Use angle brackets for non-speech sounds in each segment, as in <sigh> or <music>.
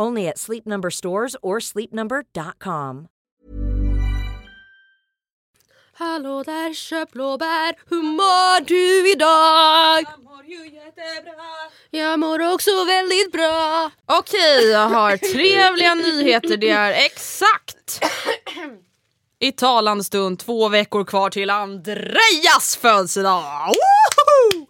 Only at Sleep Number stores or sleepnumber.com. Hallå där köpblåbär, hur mår du idag? Jag mår ju jättebra. Jag mår också väldigt bra. Okej, jag har <laughs> trevliga nyheter. Det är exakt i talande stund två veckor kvar till Andreas födelsedag. Woho!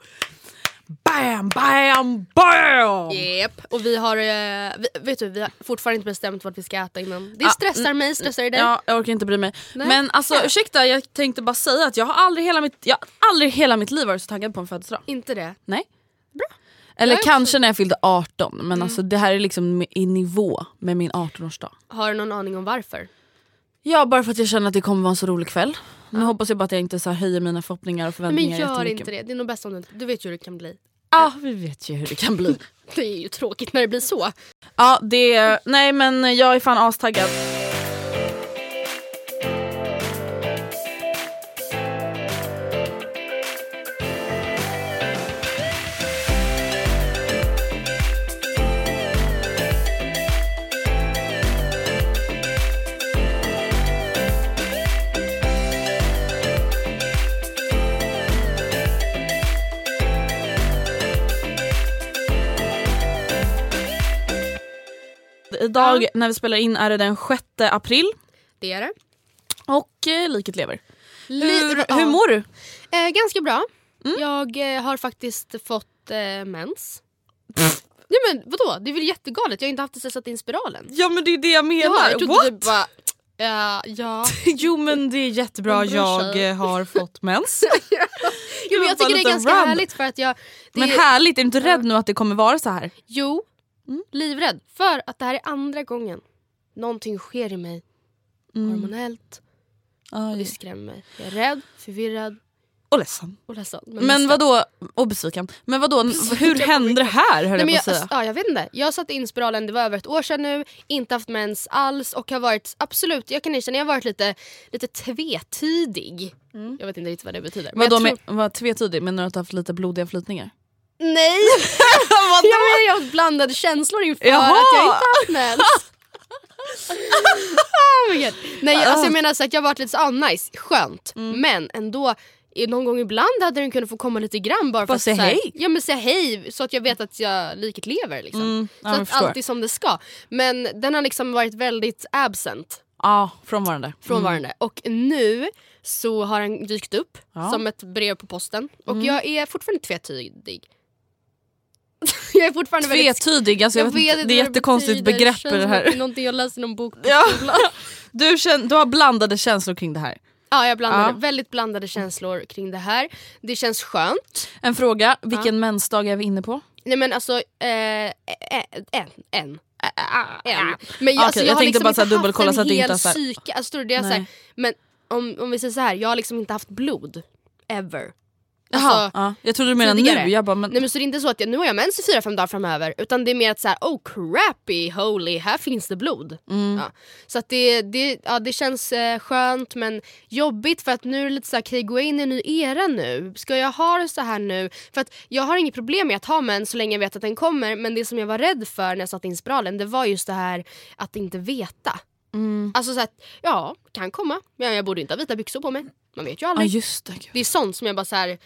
Bam, bam, bam! Yep. Och vi har, eh, vi, vet du, vi har fortfarande inte bestämt vad vi ska äta innan. Det Ah, stressar mig, stressar det dig? Ja, jag orkar inte bry mig. Nej. Men alltså Ja. ursäkta, jag tänkte bara säga att jag har aldrig hela mitt, jag har aldrig hela mitt liv varit så taggad på en födelsedag. Inte det? Nej. Eller Jag är kanske när jag fyllde 18 men Mm. alltså det här är liksom i nivå med min 18-årsdag. Har du någon aning om varför? Ja bara för att jag känner att det kommer vara en så rolig kväll. Nu hoppas jag bara att jag inte så här höjer mina förhoppningar och Men förväntningar gör jättemycket. inte det, det är nog bäst om du. Du vet ju hur det kan bli. Ja vi vet ju hur det kan bli. <laughs> Det är ju tråkigt när det blir så. ja det, nej men jag är fan astaggad. Idag Ja. när vi spelar in är det den 6 april Det är det. och eh, liket lever. Hur, ja. hur mår du? Eh, ganska bra. Mm. Jag eh, har faktiskt fått eh, mens. Ja, men vadå? Det är väl jättegalet? Jag har inte haft det sen jag satte in spiralen. Ja men det är det jag menar. Ja, jag trodde What? typ bara... Ja, ja. <laughs> Jo men det är jättebra, jag eh, har fått mens. <laughs> Jo, men jag tycker det är ganska random. härligt för att jag... Men är, härligt, är du inte rädd nu att det kommer vara så här? Jo, Mm. livrädd. För att det här är andra gången någonting sker i mig Mm. hormonellt och det skrämmer mig. Jag är rädd, förvirrad Och ledsen. och ledsen. Men ledsen. vadå, och besviken. Men vadå, <laughs> hur hände det här höll Nej, jag men på att säga? ja, jag vet inte. Jag satte in spiralen, det var över ett år sedan nu, inte haft mens alls och har varit, absolut, jag kan erkänna, jag har varit lite, lite tvetydig. Jag vet inte riktigt vad det betyder. men Vadå, med, tror- vad tvetydig? Menar du att du har haft lite blodiga flytningar? Nej! <laughs> jag menar jag har blandade känslor inför Jaha! att jag inte haft mens. <laughs> oh. Nej alltså jag menar så att jag har varit lite så, ah, nice, skönt. Mm. Men ändå någon gång ibland hade den kunnat få komma lite grann bara för Bara att säga hej. Ja men säga hej så att jag vet att jag liket lever liksom. Mm, ja, så att förstår. allt är som det ska. Men den har liksom varit väldigt absent, Ja, frånvarande. frånvarande. Och nu så har den dykt upp Ja. Mm. som ett brev på posten. Och jag är fortfarande tvetydig. Jag är fortfarande Tvetydig, alltså, jag vet inte, det är ett jättekonstigt betyder. begrepp det att här. är någonting jag läste i någon bok på Ja. skolan. <laughs> Du, känn, du har blandade känslor kring det här. Ja, jag blandade, Ja. väldigt blandade känslor kring det här. Det känns skönt. En fråga, vilken mensdag är vi inne på? Nej men alltså, eh, eh, en. en. En. Men Okej, alltså, jag jag har liksom bara så inte dubbelkolla haft så en att det inte hel är så här- psyke. Alltså, det är så här, men om, om vi säger så här, jag har liksom inte haft blod. Ever. Jaha, Alltså, ja. Jag trodde du menade tidigare. nu, jag bara men... Nej men så det är inte så att jag, nu har jag mens i fyra fem dagar framöver utan det är mer att så här, oh crappy holy, här finns det blod. Mm. Ja. Så att det, det, ja, det känns eh, skönt men jobbigt för att nu är det lite så här, kan jag gå in i en ny era nu? Ska jag ha det så här nu? För att jag har inget problem med att ha mens så länge jag vet att den kommer men det som jag var rädd för när jag satte in spiralen det var just det här att inte veta. Mm. Alltså så att, ja, kan komma. Men jag borde inte ha vita byxor på mig. Man vet ju Ja aldrig. just det. gud. Det är sånt som jag bara så här.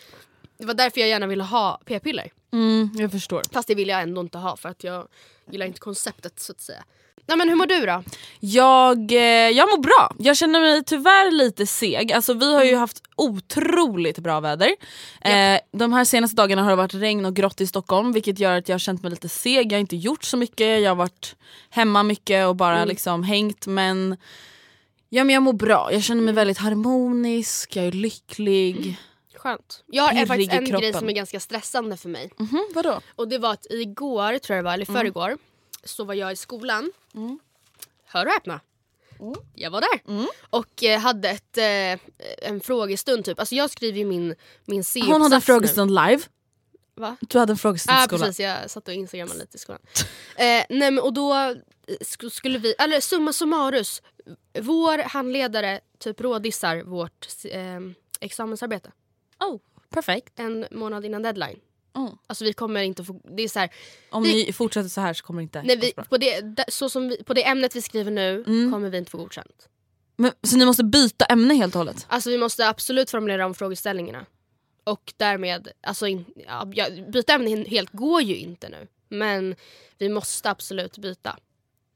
det var därför jag gärna ville ha p-piller. Mm, jag förstår. Fast det vill jag ändå inte ha för att jag gillar inte konceptet så att säga. Nej, men hur mår du då? Jag, eh, jag mår bra. Jag känner mig tyvärr lite seg. Alltså, vi har ju Mm. haft otroligt bra väder. Eh, de här senaste dagarna har det varit regn och grått i Stockholm vilket gör att jag har känt mig lite seg. Jag har inte gjort så mycket, jag har varit hemma mycket och bara Mm. liksom hängt men, ja, men jag mår bra. Jag känner mig väldigt harmonisk, jag är lycklig. Skönt. Jag har faktiskt en grej kroppen. som är ganska stressande för mig. Mhm, vadå? Och det var att igår, tror jag det var, eller Mm. förrgår, så var jag i skolan. Hör och häpna. Mm. Jag var där. Och eh, hade ett, eh, en frågestund typ. Alltså jag skriver ju min, min C Hon hade en frågestund live. Va? Du hade en frågestund i skolan. precis, jag satt och instagrammade lite i skolan. <laughs> eh, nej men och då eh, sk- skulle vi, eller summa summarus, vår handledare typ rådissar vårt eh, examensarbete. Oh, perfekt. En månad innan deadline. Mm. Alltså vi kommer inte få, det är så här, Om Vi- ni fortsätter så här så kommer det inte nej, vi, på, det, så som vi, på det ämnet vi skriver nu Mm. kommer vi inte få godkänt. Men, så ni måste byta ämne helt och hållet? Alltså vi måste absolut formulera om frågeställningarna. Och därmed, alltså in, ja, byta ämne helt går ju inte nu. Men vi måste absolut byta.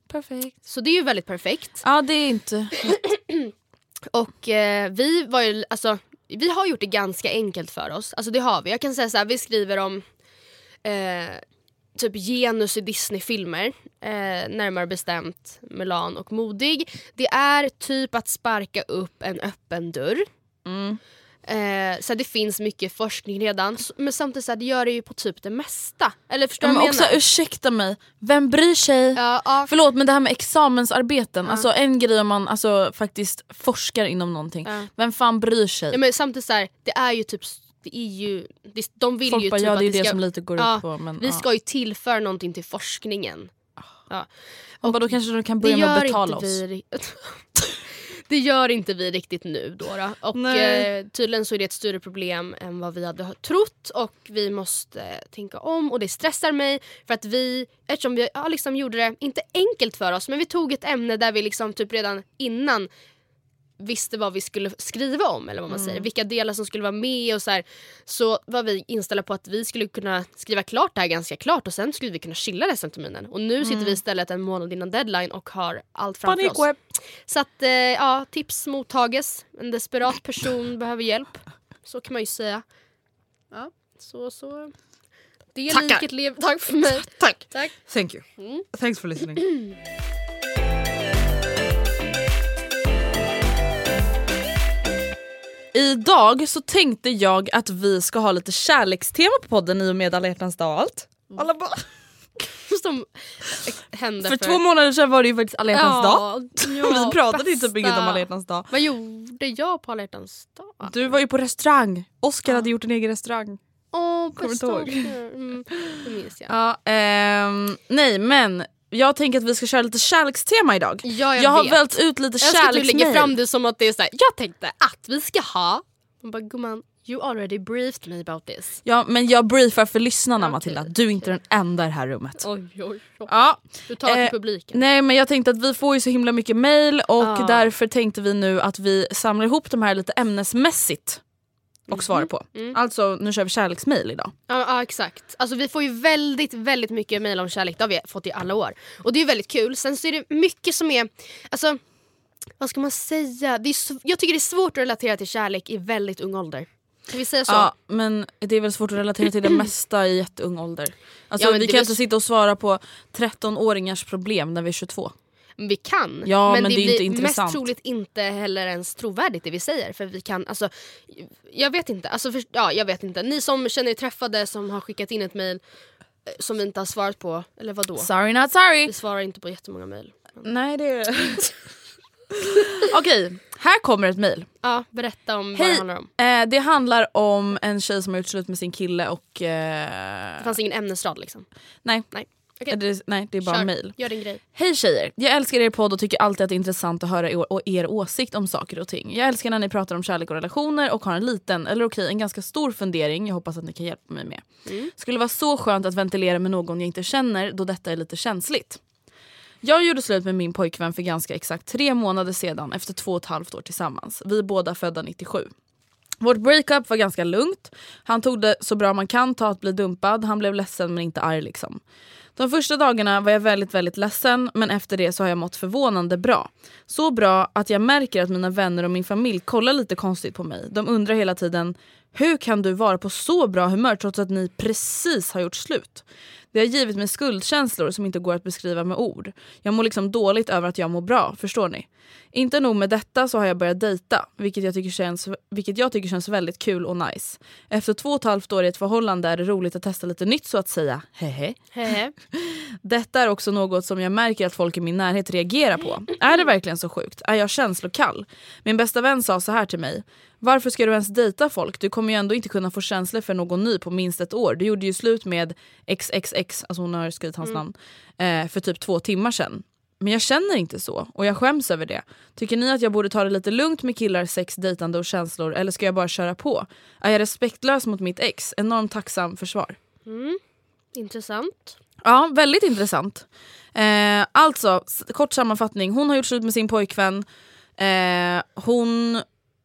Perfekt. Så det är ju väldigt perfekt. Ja det är inte... <clears throat> Och eh, vi var ju, alltså, vi har gjort det ganska enkelt för oss. Alltså det har vi. Jag kan säga så här, vi skriver om eh, typ genus i Disney-filmer. Eh, närmare bestämt Mulan och Modig. Det är typ att sparka upp en öppen dörr. Mm. Eh, så det finns mycket forskning redan. Men samtidigt så här, det gör det ju på typ det mesta. Eller förstår Ja, du men vad jag också menar? ursäkta mig, vem bryr sig? Ja, ja, Förlåt men det här med examensarbeten, alltså en grej om man alltså, faktiskt forskar inom någonting. Ja. Vem fan bryr sig? ja, men samtidigt så här, det är ju typ, det är ju, det, de vill Folk ju bara, typ ja att det är det det ska, som lite går Ja, ut på. Men, vi ja. ska ju tillföra någonting till forskningen. Ja. Och då kanske du kan börja med att gör, betala inte oss. <laughs> <laughs> det gör inte vi riktigt nu då. då. Och eh, tydligen så är det ett större problem än vad vi hade trott och vi måste tänka om och det stressar mig för att vi, eftersom vi ja, liksom gjorde det, inte enkelt för oss men vi tog ett ämne där vi liksom typ redan innan visste vad vi skulle skriva om eller vad man Mm. säger, vilka delar som skulle vara med och så här, så var vi inställda på att vi skulle kunna skriva klart det här ganska klart och sen skulle vi kunna chilla resten av terminen. Och nu sitter vi istället en månad innan deadline och har allt framför oss. Panikweb. Så att eh, ja, tips mottages. En desperat person <laughs> behöver hjälp. Så kan man ju säga. Ja, så så. Det är Tackar. liket lev. Tack för mig. Tack. Tack. Thank you. Mm. Thanks for listening. <clears throat> Idag så tänkte jag att vi ska ha lite kärlekstema på podden i och med alla hjärtans dag och allt. Alla bara, <laughs> Som hände för två månader sedan var det ju faktiskt alla hjärtans dag. ja, <laughs> vi pratade ju typ inget om alla hjärtans dag. Vad gjorde jag på alla hjärtans dag? Du var ju på restaurang. Oscar hade gjort en egen restaurang. Åh, Kommer bästa du ihåg? Mm, det minns jag. Ja, ehm, nej men jag tänker att vi ska köra lite kärlekstema idag. Ja, jag, Jag har vält ut lite Jag älskar att du lägger kärleksmejl. fram det som att det är såhär, jag tänkte att vi ska ha. Man bara gumman, you already briefed me about this. Ja men jag briefar för lyssnarna Okej, Matilda, du är inte den enda i det här rummet. Oj, oj, oj. Ja, Du talar Eh, till publiken. nej men jag tänkte att vi får ju så himla mycket mail och Ja. därför tänkte vi nu att vi samlar ihop de här lite ämnesmässigt och svarar på. Mm. Alltså nu kör vi kärleksmail idag. Ja, ja exakt. Alltså vi får ju väldigt, väldigt mycket mejl om kärlek. Det har vi fått i alla år. Och det är väldigt kul. Sen så är det mycket som är, alltså vad ska man säga? Det är, jag tycker det är svårt att relatera till kärlek i väldigt ung ålder. Kan vi säga så? Ja men det är väl svårt att relatera till det <clears throat> mesta i jätteung ålder. Alltså, Ja, vi kan inte väl- sitta och svara på 13-åringars problem när vi är 22. Vi kan. Ja, men, men det, det blir inte mest troligt inte heller ens trovärdigt det vi säger. För vi kan, alltså, jag vet inte. Alltså, för, ja, jag vet inte. Ni som känner er träffade som har skickat in ett mejl eh, som vi inte har svarat på. Eller vadå? Sorry not sorry. Vi svarar inte på jättemånga mejl. Nej det är <laughs> Okej, här kommer ett mail. Ja, berätta om vad Hej. det handlar om. Eh, det handlar om en tjej som har gjort slut med sin kille och... Eh, Det fanns ingen ämnesrad liksom. nej. Nej. Eh, det, nej, det är bara Kör. mail. Gör din grej. Hej tjejer! Jag älskar er podd och tycker alltid att det är intressant att höra er, er åsikt om saker och ting. Jag älskar när ni pratar om kärlek och relationer och har en liten, eller okej en ganska stor fundering jag hoppas att ni kan hjälpa mig med. Skulle vara så skönt att ventilera med någon jag inte känner då detta är lite känsligt. Jag gjorde slut med min pojkvän för ganska exakt tre månader sedan efter två och ett halvt år tillsammans. Vi är båda födda 97. Vårt breakup var ganska lugnt. Han tog det så bra man kan ta att bli dumpad. Han blev ledsen men inte arg liksom. De första dagarna var jag väldigt väldigt ledsen men efter det så har jag mått förvånande bra. Så bra att jag märker att mina vänner och min familj kollar lite konstigt på mig. De undrar hela tiden hur kan du vara på så bra humör trots att ni precis har gjort slut? Det har givit mig skuldkänslor som inte går att beskriva med ord. Jag mår liksom dåligt över att jag mår bra, förstår ni? Inte nog med detta så har jag börjat dejta, vilket jag tycker känns, vilket jag tycker känns väldigt kul och nice. Efter två och ett halvt år i ett förhållande är det roligt att testa lite nytt så att säga. Hehe. <laughs> Hehe. Detta är också något som jag märker att folk i min närhet reagerar på. Är det verkligen så sjukt? Är jag känslokall? Min bästa vän sa så här till mig. Varför ska du ens dejta folk? Du kommer ju ändå inte kunna få känslor för någon ny på minst ett år. Du gjorde ju slut med XXX, alltså hon har skrivit hans namn, eh, för typ två timmar sedan. Men jag känner inte så och jag skäms över det. Tycker ni att jag borde ta det lite lugnt med killar, sex, dejtande och känslor eller ska jag bara köra på? Är jag respektlös mot mitt ex? Enormt tacksam för svar. Intressant. Ja, väldigt intressant. Eh, alltså, kort sammanfattning. Hon har gjort slut med sin pojkvän. Eh, hon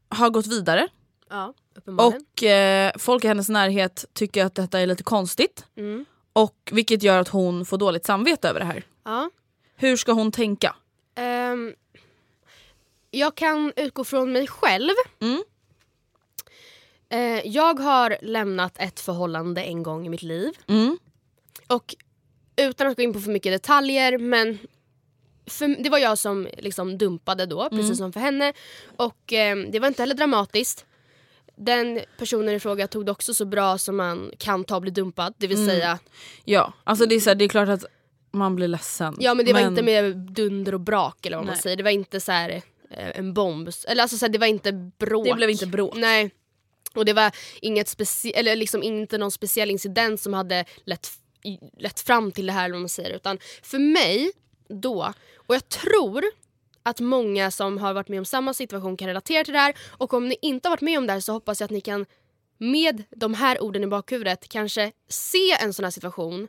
har gått vidare. Ja. Och eh, folk i hennes närhet tycker att detta är lite konstigt. Mm. Och Vilket gör att hon får dåligt samvete över det här. Ja. Hur ska hon tänka? Ehm, jag kan utgå från mig själv. Mm. Eh, jag har lämnat ett förhållande en gång i mitt liv. Mm. Och utan att gå in på för mycket detaljer men för, det var jag som liksom dumpade då, precis som för henne. Och eh, det var inte heller dramatiskt. Den personen i fråga tog det också så bra som man kan ta och bli dumpad. Det vill säga, Ja, alltså det är, så här, det är klart att man blir ledsen. ja men det var inte med dunder och brak eller vad man Nej. säger. Det var inte så här, eh, en bomb. Eller alltså så här, det var inte bråk. Det blev inte bråk. Nej. Och det var inget specie- eller liksom inte någon speciell incident som hade lett, lett fram till det här eller vad man säger. Utan för mig då, och jag tror att många som har varit med om samma situation kan relatera till det här. Och om ni inte har varit med om det här så hoppas jag att ni kan med de här orden i bakhuvudet kanske se en sån här situation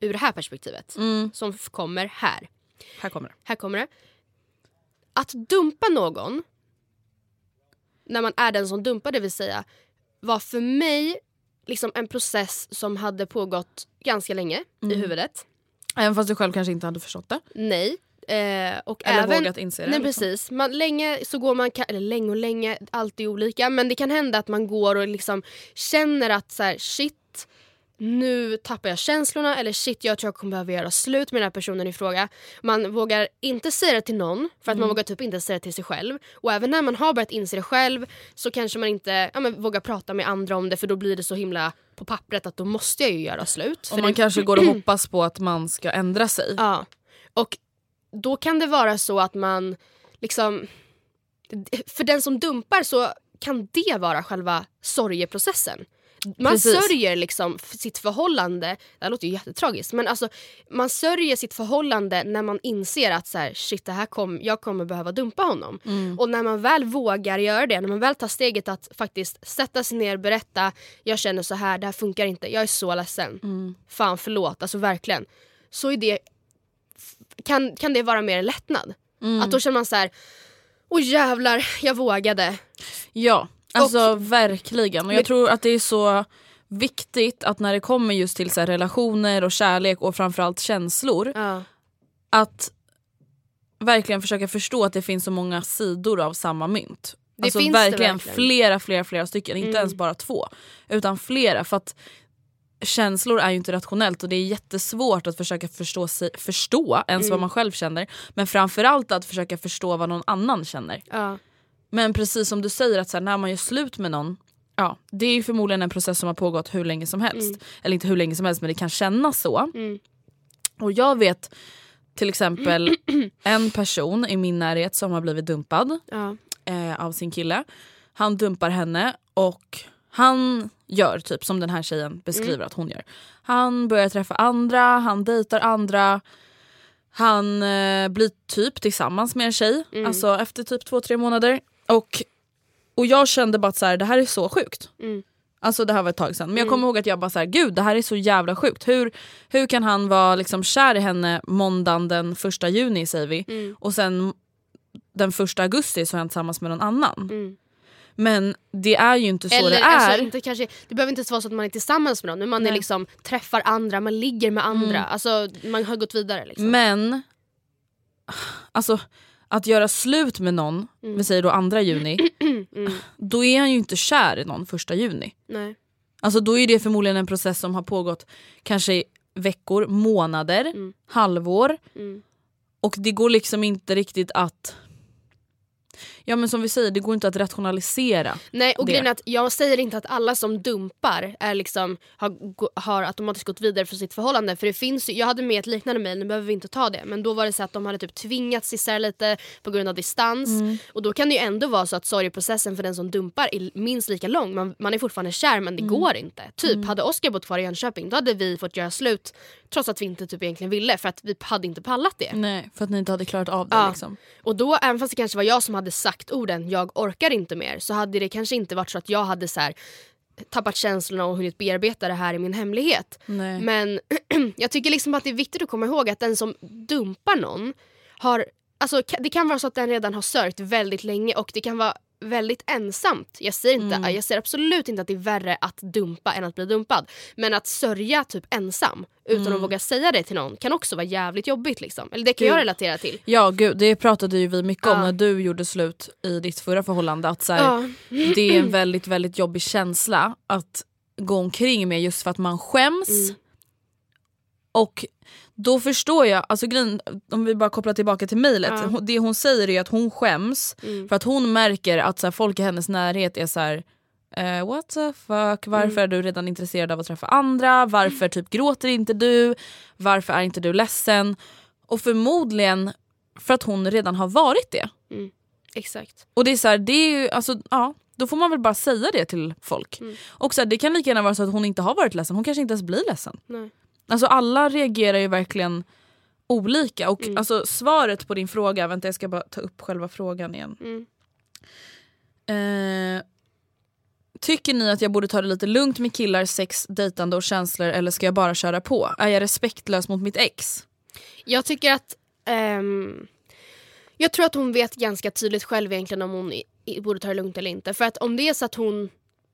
ur det här perspektivet. Mm. Som kommer här. Här kommer det. Här kommer det. Att dumpa någon när man är den som dumpar det vill säga var för mig liksom en process som hade pågått ganska länge i huvudet. Även fast du själv kanske inte hade förstått det. Nej. Eh, och Eller även, vågat inse det. Nej liksom. precis. Man, länge så går man, eller länge och länge, allt är olika. Men det kan hända att man går och liksom känner att så här, shit, nu tappar jag känslorna eller shit jag tror jag kommer behöva göra slut med den här personen i fråga. Man vågar inte säga det till någon för att Mm. man vågar typ inte säga det till sig själv. Och även när man har börjat inse det själv så kanske man inte ja, men, vågar prata med andra om det för då blir det så himla på pappret att då måste jag ju göra slut. För Och man det- kanske går och <clears throat> hoppas på att man ska ändra sig. Ja. Och då kan det vara så att man liksom... För den som dumpar så kan det vara själva sorgeprocessen. Man Precis. sörjer liksom sitt förhållande, det här låter ju jättetragiskt men alltså man sörjer sitt förhållande när man inser att så här, shit det här kom, jag kommer behöva dumpa honom. Och när man väl vågar göra det, när man väl tar steget att faktiskt sätta sig ner, berätta jag känner så här, det här funkar inte, jag är så ledsen. Fan förlåt, alltså verkligen. Så är det kan, kan det vara mer en lättnad. Att då känner man så här, åh jävlar, jag vågade. Ja, alltså verkligen. Och jag tror att det är så viktigt att när det kommer just till så relationer och kärlek och framförallt känslor Ja. att verkligen försöka förstå att det finns så många sidor av samma mynt. Det alltså finns det verkligen, verkligen. flera, flera, flera stycken. Inte Mm. ens bara två. Utan flera. För att känslor är ju inte rationellt och det är jättesvårt att försöka förstå, sig, förstå ens Mm. vad man själv känner. Men framförallt att försöka förstå vad någon annan känner. Ja. Men precis som du säger, att så här, när man gör slut med någon Ja, det är förmodligen en process som har pågått hur länge som helst. Eller inte hur länge som helst men det kan kännas så. Mm. Och jag vet till exempel <clears throat> en person i min närhet som har blivit dumpad Ja. eh, av sin kille. Han dumpar henne och han gör typ som den här tjejen beskriver att hon gör. Han börjar träffa andra, han dejtar andra. Han eh, blir typ tillsammans med en tjej, alltså efter typ två, tre månader. Och, och jag kände bara att så här, det här är så sjukt. Mm. Alltså det här var ett tag sedan. Men jag kommer ihåg att jag bara så här, gud det här är så jävla sjukt. Hur, hur kan han vara liksom kär i henne måndagen den första juni säger vi. Mm. Och sen den första augusti så är han tillsammans med någon annan. Mm. Men det är ju inte så Eller, det är. Alltså, inte kanske, det behöver inte vara så att man är tillsammans med någon men man är liksom, träffar andra, man ligger med andra. Mm. Alltså, man har gått vidare. Liksom. Men alltså att göra slut med någon, vi säger då andra juni, <clears throat> Mm. då är han ju inte kär i någon första juni. Nej. Alltså då är det förmodligen en process som har pågått kanske i veckor, månader, Mm. halvår. Mm. Och det går liksom inte riktigt att... Ja men som vi säger, det går inte att rationalisera. Nej och det. grejen är att jag säger inte att alla som dumpar är liksom, har, har automatiskt gått vidare för sitt förhållande. För det finns jag hade med ett liknande mejl, nu behöver vi inte ta det. Men då var det så att de hade typ tvingats isär lite på grund av distans. Mm. Och då kan det ju ändå vara så att sorgeprocessen för den som dumpar är minst lika lång. Man, man är fortfarande kär men det Mm. går inte. Typ hade Oskar bott kvar i Jönköping då hade vi fått göra slut trots att vi inte typ egentligen ville för att vi hade inte pallat det. Nej, för att ni inte hade klarat av det. Ja. Liksom. Och då, även fast det kanske var jag som hade sagt orden jag orkar inte mer så hade det kanske inte varit så att jag hade så här, tappat känslorna och hunnit bearbeta det här i min hemlighet. Nej. Men <clears throat> jag tycker liksom att det är viktigt att komma ihåg att den som dumpar någon har Alltså, det kan vara så att den redan har sörjt väldigt länge och det kan vara väldigt ensamt. Jag säger, inte, Mm. jag säger absolut inte att det är värre att dumpa än att bli dumpad. Men att sörja typ ensam utan Mm. att våga säga det till någon kan också vara jävligt jobbigt. Liksom. Eller det kan Gud. jag relatera till. Ja gud, det pratade ju vi mycket om när du gjorde slut i ditt förra förhållande. Att så här, Ja. Det är en väldigt väldigt jobbig känsla att gå omkring med just för att man skäms. Mm. Och då förstår jag, alltså grejen, om vi bara kopplar tillbaka till mejlet. Ja. Det hon säger är att hon skäms Mm. för att hon märker att så här, folk i hennes närhet är så här. Eh, what the fuck, varför Mm. är du redan intresserad av att träffa andra? Varför typ gråter inte du? Varför är inte du ledsen? Och förmodligen för att hon redan har varit det. Exakt. Och det är så här, det är ju, alltså, ja, då får man väl bara säga det till folk. Mm. Och så här, det kan lika gärna vara så att hon inte har varit ledsen, hon kanske inte ens blir ledsen. Nej. Alltså alla reagerar ju verkligen olika. Och Mm. alltså, svaret på din fråga, vänta jag ska bara ta upp själva frågan igen. Mm. Eh, tycker ni att jag borde ta det lite lugnt med killar, sex, dejtande och känslor eller ska jag bara köra på? Är jag respektlös mot mitt ex? Jag tycker att... ehm, jag tror att hon vet ganska tydligt själv egentligen om hon i, i, borde ta det lugnt eller inte. För att om det är så att hon,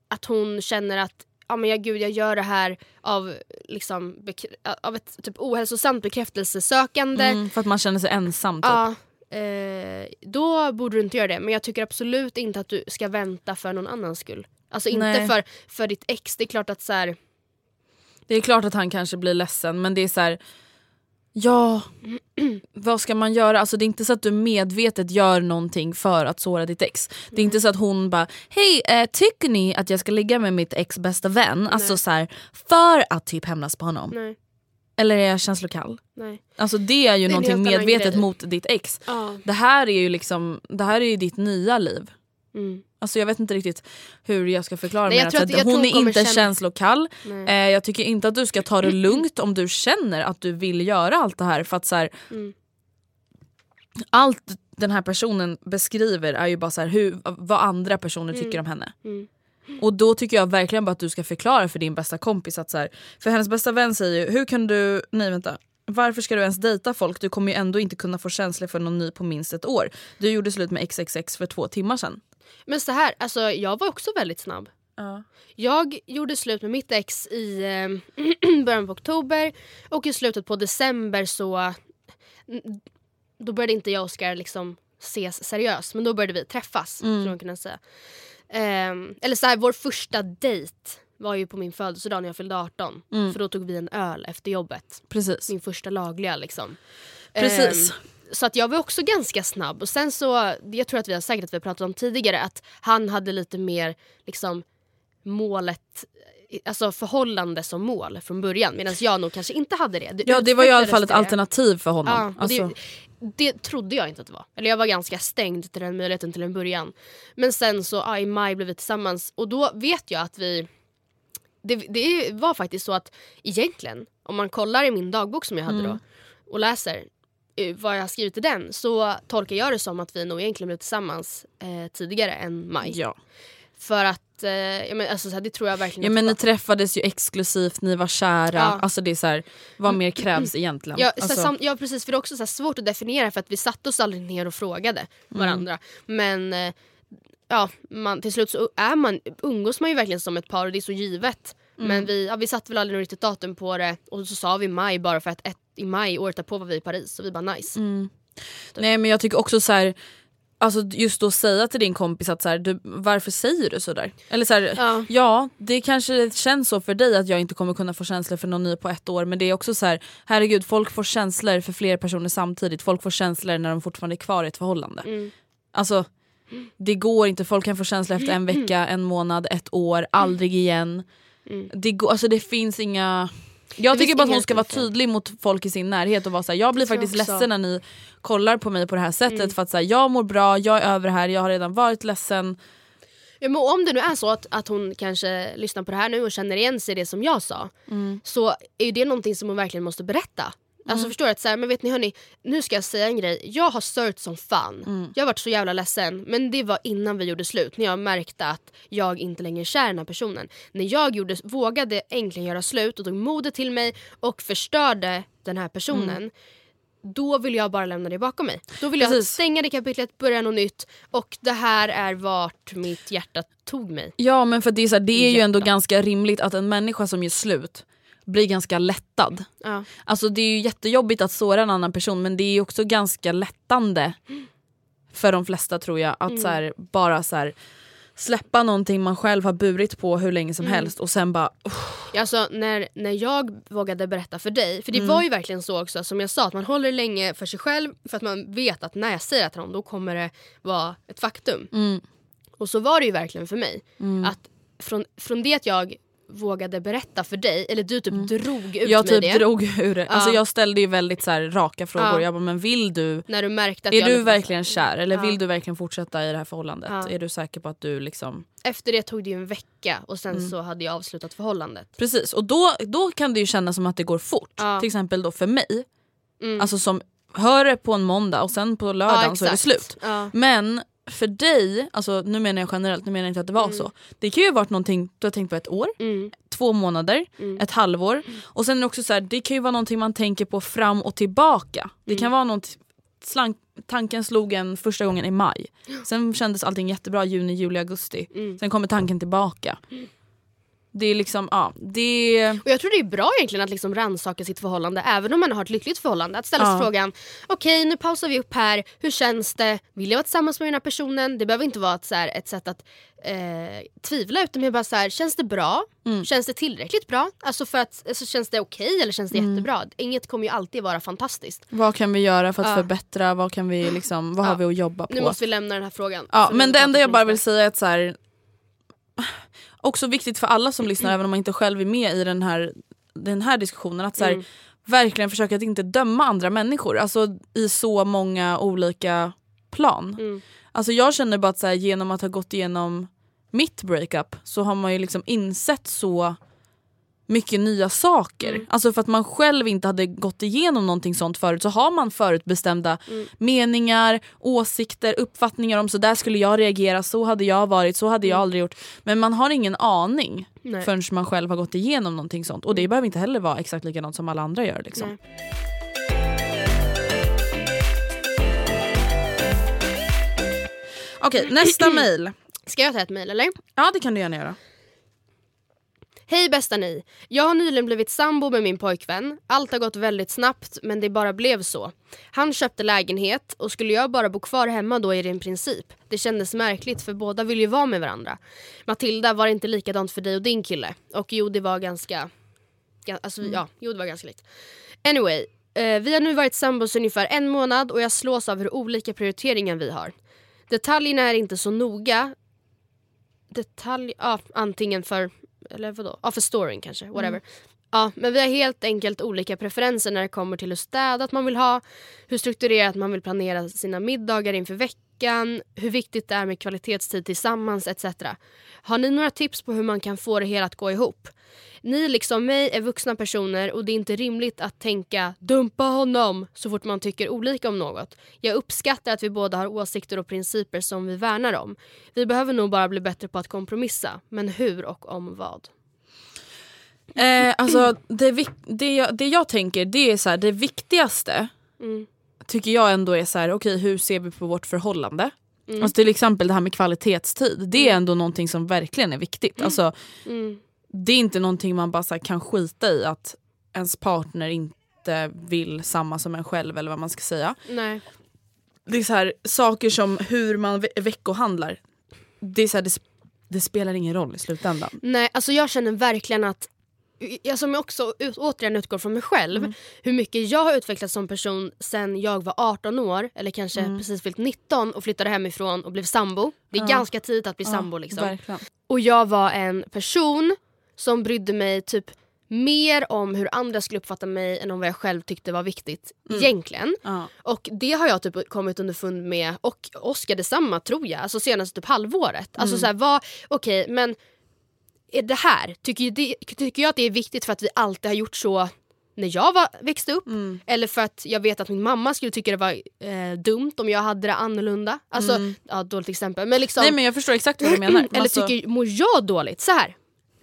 att hon känner att ja men jag, gud, jag gör det här av, liksom, av ett typ ohälsosamt bekräftelsesökande. Mm, för att man känner sig ensam typ. Ja, eh, då borde du inte göra det. Men jag tycker absolut inte att du ska vänta för någon annans skull. Alltså inte Nej. för, för ditt ex. Det är klart att så här, Det är klart att han kanske blir ledsen men det är så här. Ja, vad ska man göra? Alltså det är inte så att du medvetet gör någonting för att såra ditt ex. Det är inte så att hon bara, hej eh, tycker ni att jag ska ligga med mitt ex bästa vän? Alltså så här, för att typ hämnas på honom. nej, Eller är jag känslokall? nej. Alltså det är ju Det är någonting medvetet mot ditt ex. Ja. Det här är ju liksom, det här är ju ditt nya liv. Mm. Alltså jag vet inte riktigt hur jag ska förklara Nej, Alltså, att- tror hon är inte känna- känslokall. Eh, jag tycker inte att du ska ta det <clears throat> lugnt om du känner att du vill göra allt det här. För att så här, Mm. Allt den här personen beskriver är ju bara så här, hur, vad andra personer tycker om henne. Mm. Och då tycker jag verkligen bara att du ska förklara för din bästa kompis att så här, för hennes bästa vän säger ju, hur kan du, nej vänta, varför ska du ens dejta folk? Du kommer ju ändå inte kunna få känslor för någon ny på minst ett år. Du gjorde slut med XXX för två timmar sedan. Men så här, alltså jag var också väldigt snabb. Jag gjorde slut med mitt ex i eh, <clears throat> början på oktober och i slutet på december så då började inte jag och Oskar liksom ses seriöst men då började vi träffas. Mm. skulle man kunna säga. Ehm, eller så här, vår första dejt var ju på min födelsedag när jag fyllde 18. Mm. För då tog vi en öl efter jobbet. Precis. Min första lagliga liksom. Precis. Ehm, så att jag var också ganska snabb. Och sen så, jag tror att vi har säkert att vi har pratat om tidigare att han hade lite mer liksom målet, alltså förhållande som mål från början. Medan jag nog kanske inte hade det. Ja det var ju i alla fall ett det. alternativ för Ja, honom. och alltså, det, det trodde jag inte att det var. Eller jag var ganska stängd till den möjligheten till en början. Men sen så ja, i maj blev vi tillsammans och då vet jag att vi det, det var faktiskt så att egentligen, om man kollar i min dagbok som jag hade Mm. då och läser vad jag har skrivit i den så tolkar jag det som att vi nog egentligen blev tillsammans eh, tidigare än maj. ja. För att, eh, ja, men, alltså, så här, det tror jag verkligen ja men ni var. träffades ju exklusivt, ni var kära. Ja. Alltså det är så här, vad mer krävs egentligen? Ja, så alltså, sam, ja precis, för det är också så här svårt att definiera för att vi satte oss aldrig ner och frågade Mm. varandra. Men eh, ja, man, till slut så är man, umgås man ju verkligen som ett par och det är så givet. Mm. Men vi, ja, vi satte väl aldrig något riktigt datum på det och så sa vi maj bara för att ett, i maj året därpå var vi i Paris och vi bara nice. Mm. Nej men jag tycker också så här. Alltså just då säga till din kompis att så här, du, varför säger du sådär? Eller så här, ja. Ja. det kanske känns så för dig att jag inte kommer kunna få känslor för någon ny på ett år men det är också så här, herregud folk får känslor för fler personer samtidigt. Folk får känslor när de fortfarande är kvar i ett förhållande. Mm. Alltså det går inte, folk kan få känslor efter en vecka, en månad, ett år, aldrig igen. Mm. Det, går, alltså det finns inga... Jag Det tycker bara att hon ska vara tydlig mot folk i sin närhet och vara såhär, jag blir jag faktiskt också. ledsen när ni kollar på mig på det här sättet Mm. för att så här, jag mår bra, jag är över här, jag har redan varit ledsen. Ja, men om det nu är så att, att hon kanske lyssnar på det här nu och känner igen sig i det som jag sa Mm. så är det någonting som hon verkligen måste berätta. Alltså förstår du? Att så här, men vet ni hörni, nu ska jag säga en grej. Jag har sört som fan. Mm. Jag har varit så jävla ledsen. Men det var innan vi gjorde slut. När jag märkte att jag inte längre är kär i den här personen. När jag gjorde, vågade äntligen göra slut och tog modet till mig och förstörde den här personnen. Mm. Då vill jag bara lämna det bakom mig. Då vill jag Precis. stänga det kapitlet, börja något nytt. Och det här är vart mitt hjärta tog mig. Ja men för det är, så här, det är ju ändå ganska rimligt att en människa som gör slut blir ganska lättad. Ja. Alltså det är ju jättejobbigt att såra en annan person men det är också ganska lättande för de flesta tror jag att så här, bara så här, släppa någonting man själv har burit på hur länge som helst och sen bara Alltså när, när jag vågade berätta för dig, för det Mm. var ju verkligen så också som jag sa att man håller länge för sig själv för att man vet att när jag säger det till honom då kommer det vara ett faktum. Mm. Och så var det ju verkligen för mig. Att från, från det att jag vågade berätta för dig, eller du typ drog ut Mm. jag mig typ det. drog ur det. Alltså Ja. jag ställde ju väldigt så här, raka frågor. Ja. Jag bara, men vill du När du märkte att är jag du lite- verkligen kär eller Ja. vill du verkligen fortsätta i det här förhållandet? Är du säker på att du liksom Efter det tog det ju en vecka och sen Mm. så hade jag avslutat förhållandet. Precis och då, då kan det ju kännas som att det går fort. Till exempel då för mig, Mm. alltså som hör det på en måndag och sen på lördagen så är det slut. Men för dig, alltså nu menar jag generellt, nu menar jag inte att det var så. Det kan ju ha varit någonting du har tänkt på ett år, Mm. två månader, ett halvår. Och sen är det också så här, det kan ju vara någonting man tänker på fram och tillbaka. Det Mm. kan vara något, slank, tanken slog en första gången i maj. Sen kändes allting jättebra juni, juli, augusti. Mm. Sen kommer tanken tillbaka. Det är liksom, ja, det... Och jag tror det är bra egentligen att liksom rannsaka sitt förhållande även om man har ett lyckligt förhållande. Att ställa sig Ja. frågan, okej nu pausar vi upp här, hur känns det? Vill jag vara tillsammans med den här personen? Det behöver inte vara ett, så här, ett sätt att eh, tvivla utan mer bara så här, känns det bra? Mm. Känns det tillräckligt bra? Alltså för att, alltså, känns det okej eller känns det Mm. jättebra? Inget kommer ju alltid vara fantastiskt. Vad kan vi göra för att Ja. förbättra? Vad, kan vi liksom, vad Ja. har vi att jobba på? Nu måste vi lämna den här frågan. Ja, men det enda jag bara vill säga är att så här, också viktigt för alla som lyssnar även om man inte själv är med i den här, den här diskussionen att så här, Mm. verkligen försöka att inte döma andra människor alltså i så många olika plan. Mm. Alltså jag känner bara att så här, genom att ha gått igenom mitt breakup så har man ju liksom insett så mycket nya saker. Mm. Alltså för att man själv inte hade gått igenom någonting sånt förut så har man förutbestämda Mm. meningar, åsikter, uppfattningar om så där skulle jag reagera, så hade jag varit, så hade jag aldrig gjort. Men man har ingen aning Mm. Nej. förrän man själv har gått igenom någonting sånt. Och det behöver inte heller vara exakt likadant som alla andra gör. Liksom. Nej. Okej, nästa <clears throat> mail. Ska jag ta ett mejl eller? Ja det kan du gärna göra. Hej bästa ni! Jag har nyligen blivit sambo med min pojkvän. Allt har gått väldigt snabbt men det bara blev så. Han köpte lägenhet och skulle jag bara bo kvar hemma då är det en princip. Det kändes märkligt för båda vill ju vara med varandra. Matilda, var det inte likadant för dig och din kille? Och jo, det var ganska... ga- Alltså, ja, jo, det var ganska likt. Anyway, eh, vi har nu varit sambos ungefär en månad och jag slås av hur olika prioriteringar vi har. Detaljerna är inte så noga. Detalj... Ja, antingen för... Eller vadå? Ja, för storyn kanske. Whatever. Ja, men vi har helt enkelt olika preferenser när det kommer till hur städat man vill ha, hur strukturerat man vill planera sina middagar inför veckan, hur viktigt det är med kvalitetstid tillsammans etc. Har ni några tips på hur man kan få det hela att gå ihop? Ni liksom mig är vuxna personer och det är inte rimligt att tänka “dumpa honom” så fort man tycker olika om något. Jag uppskattar att vi båda har åsikter och principer som vi värnar om. Vi behöver nog bara bli bättre på att kompromissa, men hur och om vad? Eh, alltså, det, det, jag, det jag tänker det är så här, det viktigaste Mm. Tycker jag ändå är så här, okej hur ser vi på vårt förhållande? Alltså till exempel det här med kvalitetstid. Det är ändå någonting som verkligen är viktigt. Alltså, Mm. det är inte någonting man bara här kan skita i att ens partner inte vill samma som en själv eller vad man ska säga. Nej. Det är så här, saker som hur man ve- veckohandlar. Det, är så här, det, det spelar ingen roll i slutändan. Nej, alltså jag känner verkligen att jag som jag också återigen utgår från mig själv, Mm. hur mycket jag har utvecklats som person sen jag var 18 år eller kanske Mm. precis fyllt 19 och flyttade hemifrån och blev sambo. Det är Ja. ganska tidigt att bli sambo liksom. Verkligen. Och jag var en person som brydde mig typ mer om hur andra skulle uppfatta mig än om vad jag själv tyckte var viktigt Mm. egentligen. Ja. Och det har jag typ kommit underfund med och Oscar detsamma tror jag, alltså senaste typ halvåret. Alltså så här, vad, okej men är det här, tycker, det, tycker jag att det är viktigt för att vi alltid har gjort så när jag var, växte upp? Mm. Eller för att jag vet att min mamma skulle tycka det var eh, dumt om jag hade det annorlunda? Alltså, ja dåligt exempel men liksom Mm. Nej men jag förstår exakt vad du menar. <clears throat> eller Alltså, tycker, mår jag dåligt? Så här.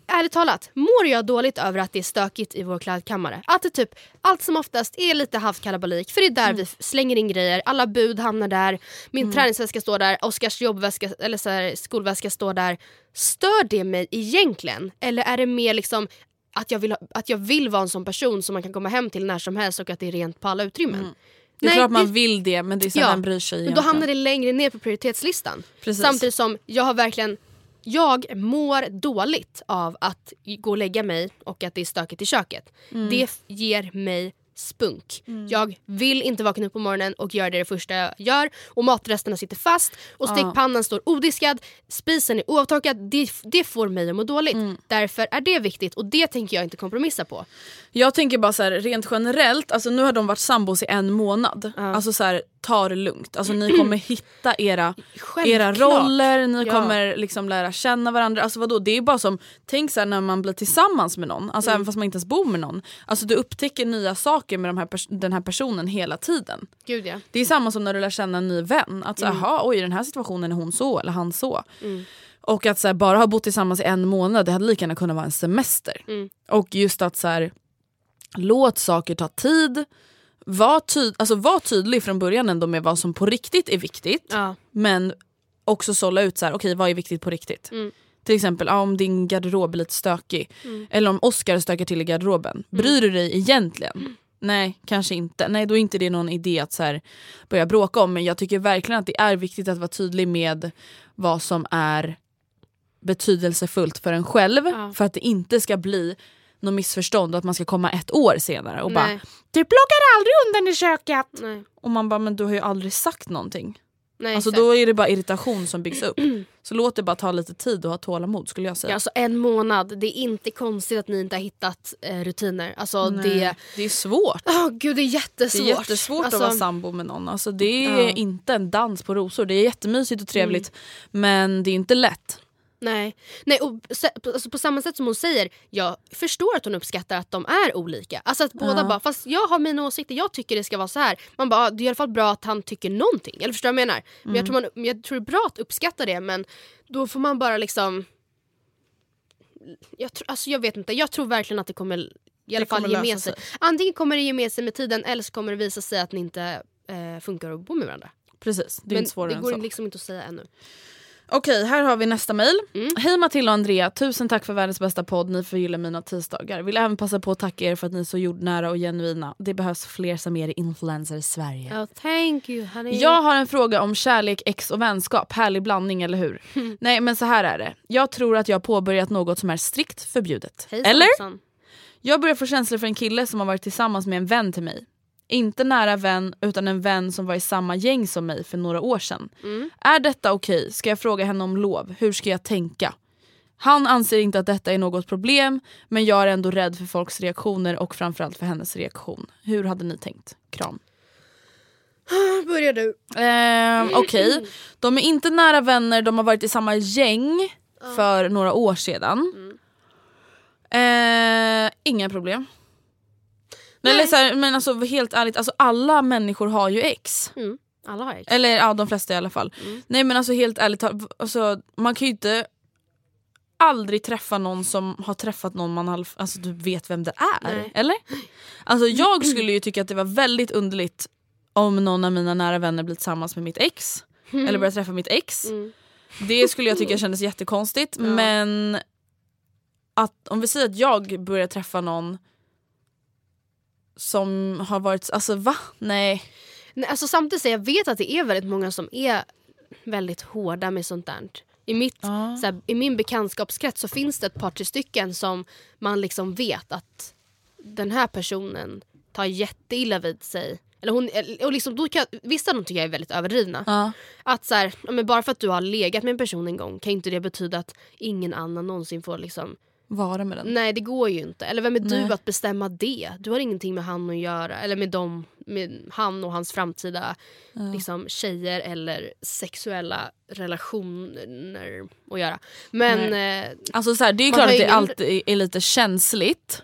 Ärligt talat, mår jag dåligt över att det är stökigt i vår klädkammare? Att det typ allt som oftast är lite halvt kalabalik för det är där Mm. vi slänger in grejer, alla bud hamnar där, min träningsväska står där, Oskars jobbväska eller så här, skolväska står där. Stör det mig egentligen? Eller är det mer liksom att jag, vill att jag vill vara en sån person som man kan komma hem till när som helst och att det är rent på alla utrymmen? Mm. det är Nej, klart man det- vill det men det är så Ja, bryr sig Men då egentligen? hamnar det längre ner på prioritetslistan. Precis. Samtidigt som jag har verkligen jag mår dåligt av att gå och lägga mig och att det är stökigt i köket. Mm. Det ger mig spunk. Jag vill inte vakna upp på morgonen och göra det, det första jag gör och matresterna sitter fast och stekpannan står odiskad, spisen är oavtorkad. Det, det får mig att må dåligt. Mm. Därför är det viktigt och det tänker jag inte kompromissa på. Jag tänker bara så här, rent generellt, alltså nu har de varit sambos i en månad. Alltså så här, ta det lugnt. Alltså ni <clears throat> kommer hitta era, era roller, ni Ja. kommer liksom lära känna varandra. Alltså vadå, det är bara som, tänk så här, när man blir tillsammans med någon, alltså Mm. även fast man inte ens bor med någon. Alltså du upptäcker nya saker med de här den här personen hela tiden. Gud ja. Det är samma som när du lär känna en ny vän. Att så, Mm. aha, oj i den här situationen är hon så eller han så. Och att så här, bara ha bott tillsammans i en månad, det hade lika gärna kunnat vara en semester. Mm. Och just att så här, låt saker ta tid. Var, ty- alltså, var tydlig från början ändå med vad som på riktigt är viktigt. Ja. Men också sålla ut så här, okej vad är viktigt på riktigt. Mm. Till exempel ja, om din garderob är lite stökig. Eller om Oscar stökar till i garderoben. Bryr du dig egentligen? Nej, kanske inte. Nej, då är inte det någon idé att så här, börja bråka om. Men jag tycker verkligen att det är viktigt att vara tydlig med vad som är betydelsefullt för en själv. Ja. För att det inte ska bli något missförstånd och att man ska komma ett år senare och bara Nej. Du plockar aldrig undan i köket! Nej. Och man bara men du har ju aldrig sagt någonting. Nej, Alltså exakt. då är det bara irritation som byggs upp. <clears throat> Så låt det bara ta lite tid och ha tålamod skulle jag säga. Ja, alltså en månad, det är inte konstigt att ni inte har hittat eh, rutiner. Alltså Nej, det... det är svårt. Åh gud det är Det jättesvårt. är jättesvårt alltså, att vara sambo med någon. Alltså det är Ja. inte en dans på rosor. Det är jättemysigt och trevligt men det är inte lätt. Nej, nej och, alltså, på samma sätt som hon säger, jag förstår att hon uppskattar att de är olika. Alltså att båda Ja. bara, fast jag har mina åsikter, jag tycker det ska vara så här. Man bara, det är i alla fall bra att han tycker någonting. Eller förstår du vad jag menar? Men jag, tror Mm. man, jag tror det är bra att uppskatta det men då får man bara liksom... Jag, tror- alltså, jag vet inte, jag tror verkligen att det kommer i alla Det fall ge med sig. Antingen kommer det ge med sig med tiden eller så kommer det visa sig att ni inte eh, funkar att bo med varandra. Precis, det är Men inte svårare det än går så. liksom inte att säga ännu. Okej, här har vi nästa mejl. Mm. Hej Matilda och Andrea, tusen tack för världens bästa podd. Ni förgyller mina tisdagar. Vill även passa på att tacka er för att ni är så jordnära och genuina. Det behövs fler som er influencers i Sverige. Oh, thank you honey. Jag har en fråga om kärlek, ex och vänskap. Härlig blandning, eller hur? <laughs> Nej men så här är det. Jag tror att jag har påbörjat något som är strikt förbjudet. Hejsan, eller? Jag börjar få känslor för en kille som har varit tillsammans med en vän till mig. Inte nära vän utan en vän som var i samma gäng som mig för några år sedan. Mm. Är detta okej? Ska jag fråga henne om lov? Hur ska jag tänka? Han anser inte att detta är något problem men jag är ändå rädd för folks reaktioner och framförallt för hennes reaktion. Hur hade ni tänkt? Kram. <sighs> Börjar du. Ehm, <clears throat> Okej, de är inte nära vänner, de har varit i samma gäng för några år sedan. Eh, inga problem. Nej. Eller så här, men alltså helt ärligt, alltså, alla människor har ju ex. Mm. Alla har ex. Eller ja, de flesta i alla fall. Nej men alltså helt ärligt, alltså, man kan ju inte aldrig träffa någon som har träffat någon man halv, alltså, du vet vem det är. Nej. Eller? <laughs> Alltså jag skulle ju tycka att det var väldigt underligt om någon av mina nära vänner blir tillsammans med mitt ex. eller börja träffa mitt ex. Mm. Det skulle jag tycka kändes jättekonstigt <laughs> Ja. men att om vi säger att jag börjar träffa någon som har varit, alltså va? Nej. Nej, alltså samtidigt så jag vet att det är väldigt många som är väldigt hårda med sånt där. I, mitt, Ja. så här, I min bekantskapskrets så finns det ett par tre stycken som man liksom vet att den här personen tar jätteilla vid sig. Eller hon, och liksom, då kan, vissa av dem tycker jag är väldigt överdrivna. Ja. Att så här, men bara för att du har legat med en person en gång kan inte det betyda att ingen annan någonsin får liksom Vara med den. Nej det går ju inte. Eller vem är Nej. du att bestämma det? Du har ingenting med han att göra. Eller med dem, med han och hans framtida liksom, tjejer eller sexuella relationer att göra. Men, eh, Alltså så här, det är klart att det alltid är lite känsligt.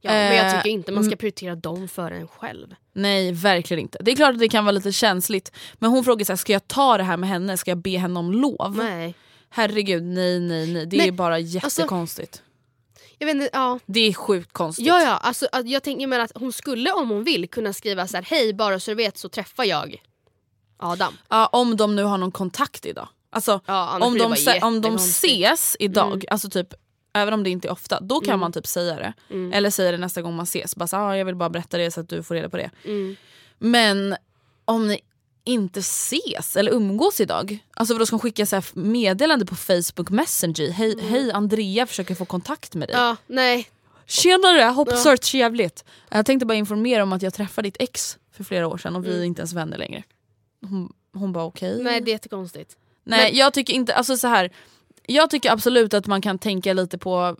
ja, men jag Eh, tycker inte man ska prioritera dem före en själv. Nej verkligen inte. Det är klart att det kan vara lite känsligt. Men hon frågar så här, ska jag ta det här med henne? Ska jag be henne om lov? Nej. Herregud nej nej nej. Det Nej, är bara jättekonstigt. Jag vet inte, ja. det är sjukt konstigt. Ja, ja, alltså, jag tänker mig att hon skulle om hon vill kunna skriva så här: hej bara så du vet så träffar jag Adam. Ja, om de nu har någon kontakt idag. Alltså, Ja, om, de, om de ses idag, Mm. alltså typ Även om det inte är ofta, då kan Mm. man typ säga det. Mm. Eller säga det nästa gång man ses. Bara så, ah, jag vill bara berätta det så att du får reda på det. Mm. Men om ni inte ses eller umgås idag, alltså vadå ska hon skicka så meddelande på Facebook Messenger? Hej, hej Andrea försöker få kontakt med dig. Mm. Ja, nej. Tjenare, hoppas Ja. trevligt. Jag tänkte bara informera om att jag träffade ditt ex för flera år sedan och vi Mm. är inte ens vänner längre. Hon, hon bara okej. nej det är jättekonstigt. Nej Men- jag tycker inte, alltså så här. Jag tycker absolut att man kan tänka lite på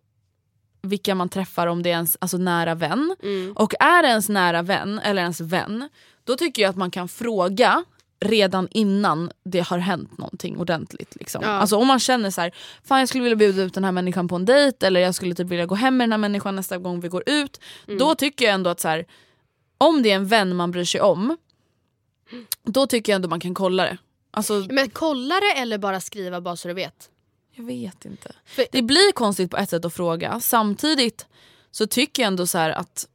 vilka man träffar om det är ens alltså, nära vän. Mm. Och är det ens nära vän eller ens vän, då tycker jag att man kan fråga redan innan det har hänt någonting ordentligt. Liksom. Ja. Alltså om man känner så här, fan jag skulle vilja bjuda ut den här människan på en dejt eller jag skulle typ vilja gå hem med den här människan nästa gång vi går ut. Mm. Då tycker jag ändå att så här, om det är en vän man bryr sig om, då tycker jag ändå man kan kolla det. Alltså, Men kolla det eller bara skriva bara så du vet. jag vet inte. För- Det blir konstigt på ett sätt att fråga. Samtidigt så tycker jag ändå så att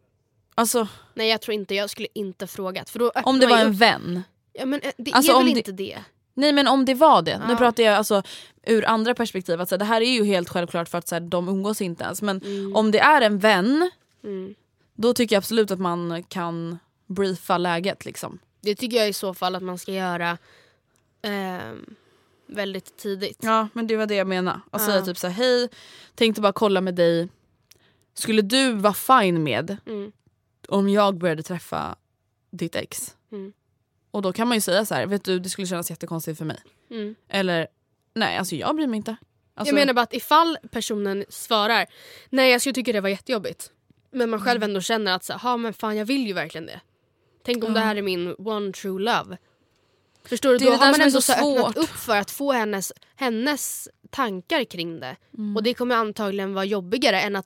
alltså, Nej jag tror inte, jag skulle inte frågat. För då om det var en upp- vän. Ja, men eh, det Alltså, är väl det- inte det? Nej men om det var det. Nu Ja. pratar jag alltså ur andra perspektiv. Att, så här, det här är ju helt självklart för att så här, de umgås inte ens. Men om det är en vän, Mm. då tycker jag absolut att man kan briefa läget. Liksom. Det tycker jag i så fall att man ska göra ehm, väldigt tidigt. Ja men det var det jag menade. Och Ja. säga typ så här, hej, tänkte bara kolla med dig. Skulle du vara fine med Mm. om jag började träffa ditt ex? Mm. Och då kan man ju säga så här, vet du det skulle kännas jättekonstigt för mig. Mm. Eller nej alltså jag bryr mig inte. Alltså, jag menar bara att ifall personen svarar nej jag skulle tycka det var jättejobbigt. Men man Mm. själv ändå känner att så, "Ha, men fan jag vill ju verkligen det. Tänk om det här är min one true love. Förstår du? Det Då har man ändå så så öppnat svårt. upp för att få hennes, hennes tankar kring det. Mm. Och det kommer antagligen vara jobbigare än att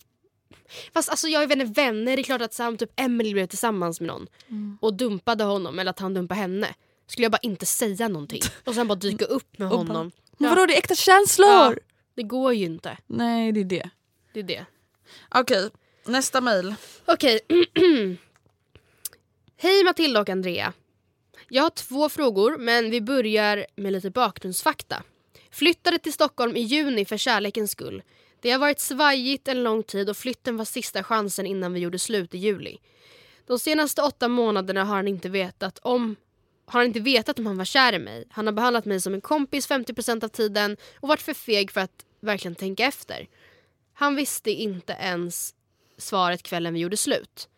Fast alltså jag vet inte, vänner, det är klart att om typ Emily blev tillsammans med någon Mm. och dumpade honom eller att han dumpade henne. Skulle jag bara inte säga någonting <laughs> och sen bara dyka upp med Och bara, honom. Men vadå det är äkta känslor? Ja. Det går ju inte. Nej det är det. Det är det. Okej, nästa mail. Okej. <clears throat> Hej Matilda och Andrea. Jag har två frågor men vi börjar med lite bakgrundsfakta. Flyttade till Stockholm i juni för kärlekens skull. Det har varit svajigt en lång tid och flytten var sista chansen innan vi gjorde slut i juli. De senaste åtta månaderna har han inte vetat om har han inte vetat om han var kär i mig. Han har behandlat mig som en kompis 50% av tiden och varit för feg för att verkligen tänka efter. Han visste inte ens svaret kvällen vi gjorde slut.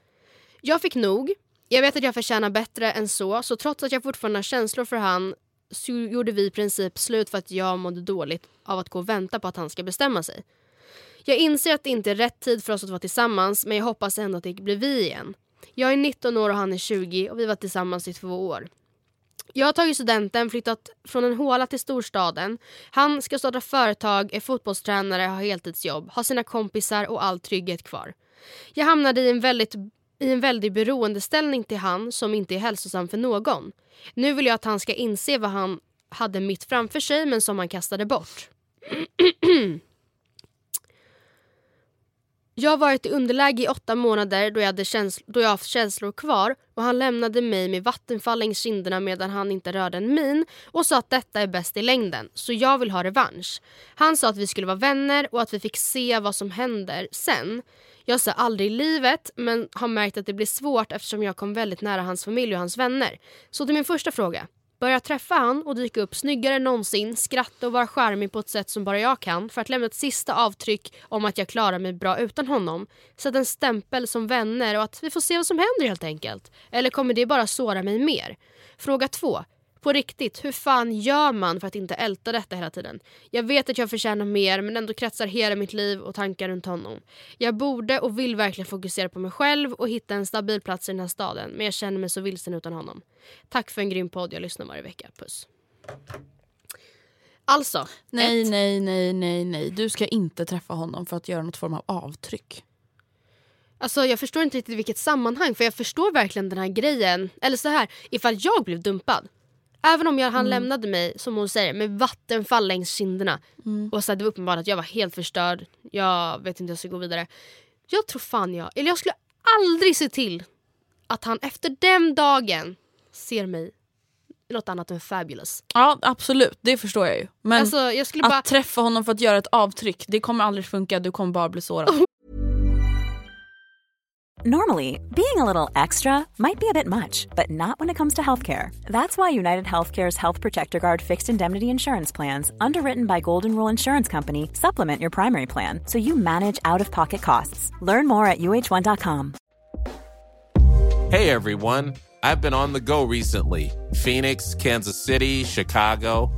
Jag fick nog. Jag vet att jag förtjänar bättre än så, så trots att jag fortfarande har känslor för han så gjorde vi i princip slut för att jag mådde dåligt av att gå och vänta på att han ska bestämma sig. Jag inser att det inte är rätt tid för oss att vara tillsammans men jag hoppas ändå att det blir vi igen. Jag är 19 år och han är 20 och vi var tillsammans i två år. Jag har tagit studenten, flyttat från en håla till storstaden. Han ska starta företag, är fotbollstränare, har heltidsjobb, har sina kompisar och all trygghet kvar. Jag hamnade i en väldigt i en väldig beroendeställning till han som inte är hälsosam för någon. Nu vill jag att han ska inse vad han hade mitt framför sig men som han kastade bort. <clears throat> Jag har varit i underläge i åtta månader då jag, hade känsl- då jag haft känslor kvar och han lämnade mig med vattenfall längs kinderna medan han inte rörde en min och sa att detta är bäst i längden, så jag vill ha revansch. Han sa att vi skulle vara vänner och att vi fick se vad som händer sen. Jag sa aldrig i livet men har märkt att det blir svårt eftersom jag kom väldigt nära hans familj och hans vänner. Så till min första fråga. Börja träffa han och dyka upp snyggare än någonsin, skratta och vara charmig på ett sätt som bara jag kan för att lämna ett sista avtryck om att jag klarar mig bra utan honom. Sätta en stämpel som vänner och att vi får se vad som händer helt enkelt. Eller kommer det bara såra mig mer? Fråga två. På riktigt, hur fan gör man för att inte älta detta hela tiden? Jag vet att jag förtjänar mer men ändå kretsar hela mitt liv och tankar runt honom. Jag borde och vill verkligen fokusera på mig själv och hitta en stabil plats i den här staden men jag känner mig så vilsen utan honom. Tack för en grym podd, jag lyssnar varje vecka. Puss. Alltså, Nej, ett, nej, nej, nej, nej. Du ska inte träffa honom för att göra något form av avtryck. alltså jag förstår inte riktigt vilket sammanhang för jag förstår verkligen den här grejen. Eller så här, ifall jag blev dumpad. Även om jag, han lämnade mig, som hon säger, med vattenfall längs kinderna. Och så här, det var uppenbart att jag var helt förstörd. Jag vet inte hur jag ska gå vidare. Jag tror fan jag, eller jag skulle aldrig se till att han efter den dagen ser mig något annat än fabulous. Ja, absolut. Det förstår jag ju. Men Alltså jag skulle att bara... träffa honom för att göra ett avtryck, det kommer aldrig funka. Du kommer bara bli sårad. <laughs> Normally, being a little extra might be a bit much, but not when it comes to healthcare. That's why United Healthcare's Health Protector Guard fixed indemnity insurance plans, underwritten by Golden Rule Insurance Company, supplement your primary plan so you manage out of pocket costs. Learn more at uh1.com. Hey everyone, I've been on the go recently Phoenix, Kansas City, Chicago.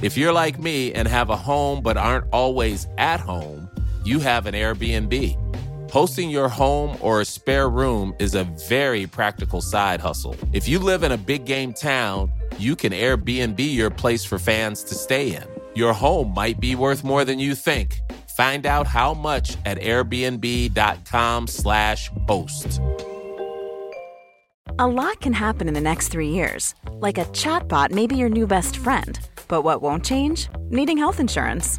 If you're like me and have a home but aren't always at home, you have an Airbnb. Hosting your home or a spare room is a very practical side hustle. If you live in a big game town, you can Airbnb your place for fans to stay in. Your home might be worth more than you think. Find out how much at airbnb.com/slash host. A lot can happen in the next three years. Like a chatbot may be your new best friend. But what won't change? Needing health insurance.